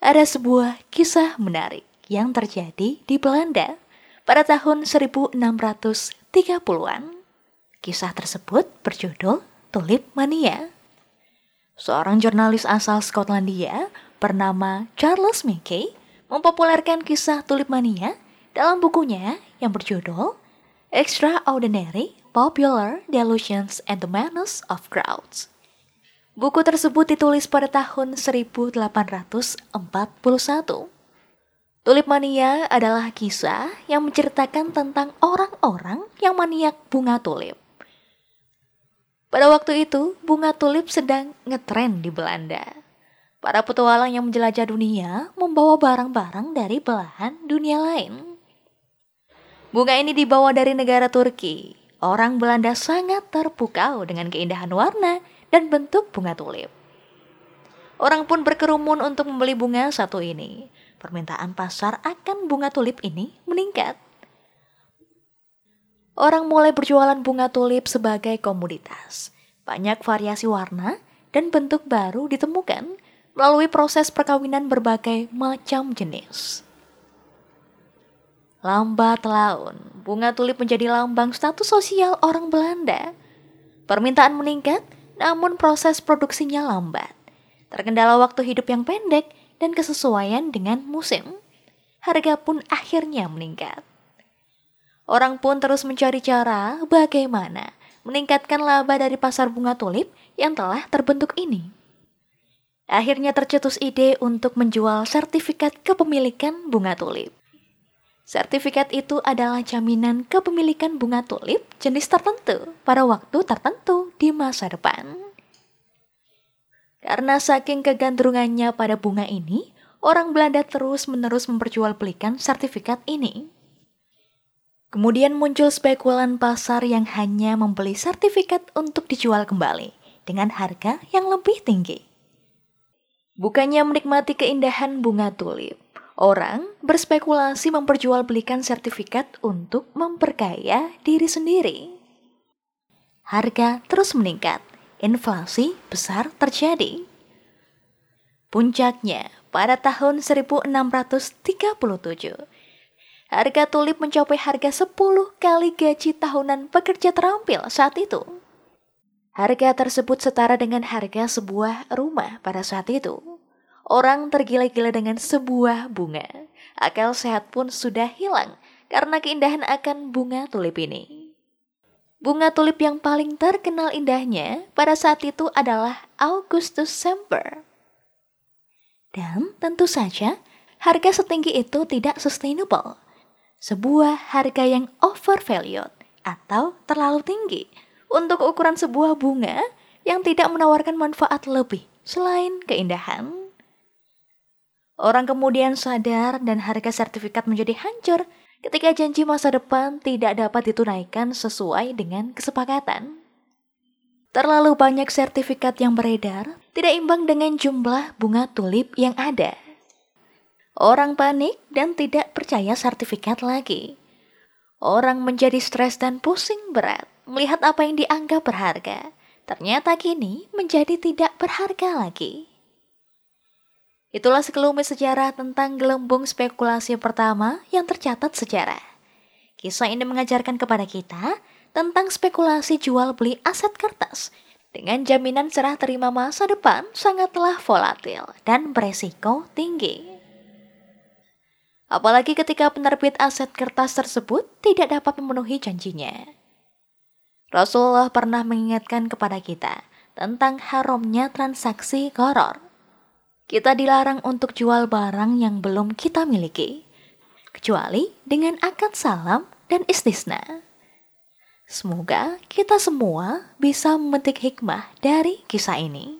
ada sebuah kisah menarik yang terjadi di Belanda pada tahun 1630-an. Kisah tersebut berjudul Tulip Mania. Seorang jurnalis asal Skotlandia bernama Charles Mackay mempopulerkan kisah tulip mania dalam bukunya yang berjudul Extraordinary Popular Delusions and the Madness of Crowds. Buku tersebut ditulis pada tahun 1841. Tulip Mania adalah kisah yang menceritakan tentang orang-orang yang maniak bunga tulip. Pada waktu itu, bunga tulip sedang ngetren di Belanda. Para petualang yang menjelajah dunia membawa barang-barang dari belahan dunia lain. Bunga ini dibawa dari negara Turki. Orang Belanda sangat terpukau dengan keindahan warna dan bentuk bunga tulip. Orang pun berkerumun untuk membeli bunga satu ini. Permintaan pasar akan bunga tulip ini meningkat. Orang mulai berjualan bunga tulip sebagai komoditas. Banyak variasi warna dan bentuk baru ditemukan melalui proses perkawinan berbagai macam jenis. Lambat laun, bunga tulip menjadi lambang status sosial orang Belanda. Permintaan meningkat namun proses produksinya lambat. Terkendala waktu hidup yang pendek dan kesesuaian dengan musim, harga pun akhirnya meningkat. Orang pun terus mencari cara bagaimana meningkatkan laba dari pasar bunga tulip yang telah terbentuk ini. Akhirnya tercetus ide untuk menjual sertifikat kepemilikan bunga tulip. Sertifikat itu adalah jaminan kepemilikan bunga tulip jenis tertentu pada waktu tertentu di masa depan. Karena saking kegandrungannya pada bunga ini, orang Belanda terus-menerus memperjualbelikan sertifikat ini. Kemudian muncul spekulan pasar yang hanya membeli sertifikat untuk dijual kembali dengan harga yang lebih tinggi. Bukannya menikmati keindahan bunga tulip, Orang berspekulasi memperjualbelikan sertifikat untuk memperkaya diri sendiri. Harga terus meningkat, inflasi besar terjadi. Puncaknya, pada tahun 1637, harga tulip mencapai harga 10 kali gaji tahunan pekerja terampil saat itu. Harga tersebut setara dengan harga sebuah rumah pada saat itu. Orang tergila-gila dengan sebuah bunga. Akal sehat pun sudah hilang karena keindahan akan bunga tulip ini. Bunga tulip yang paling terkenal indahnya pada saat itu adalah Augustus Semper. Dan tentu saja, harga setinggi itu tidak sustainable. Sebuah harga yang overvalued atau terlalu tinggi untuk ukuran sebuah bunga yang tidak menawarkan manfaat lebih selain keindahan. Orang kemudian sadar dan harga sertifikat menjadi hancur ketika janji masa depan tidak dapat ditunaikan sesuai dengan kesepakatan. Terlalu banyak sertifikat yang beredar tidak imbang dengan jumlah bunga tulip yang ada. Orang panik dan tidak percaya sertifikat lagi. Orang menjadi stres dan pusing berat melihat apa yang dianggap berharga. Ternyata kini menjadi tidak berharga lagi. Itulah sekelumit sejarah tentang gelembung spekulasi pertama yang tercatat sejarah. Kisah ini mengajarkan kepada kita tentang spekulasi jual beli aset kertas dengan jaminan serah terima masa depan sangatlah volatil dan beresiko tinggi. Apalagi ketika penerbit aset kertas tersebut tidak dapat memenuhi janjinya. Rasulullah pernah mengingatkan kepada kita tentang haramnya transaksi koror kita dilarang untuk jual barang yang belum kita miliki, kecuali dengan akad salam dan istisna. Semoga kita semua bisa memetik hikmah dari kisah ini.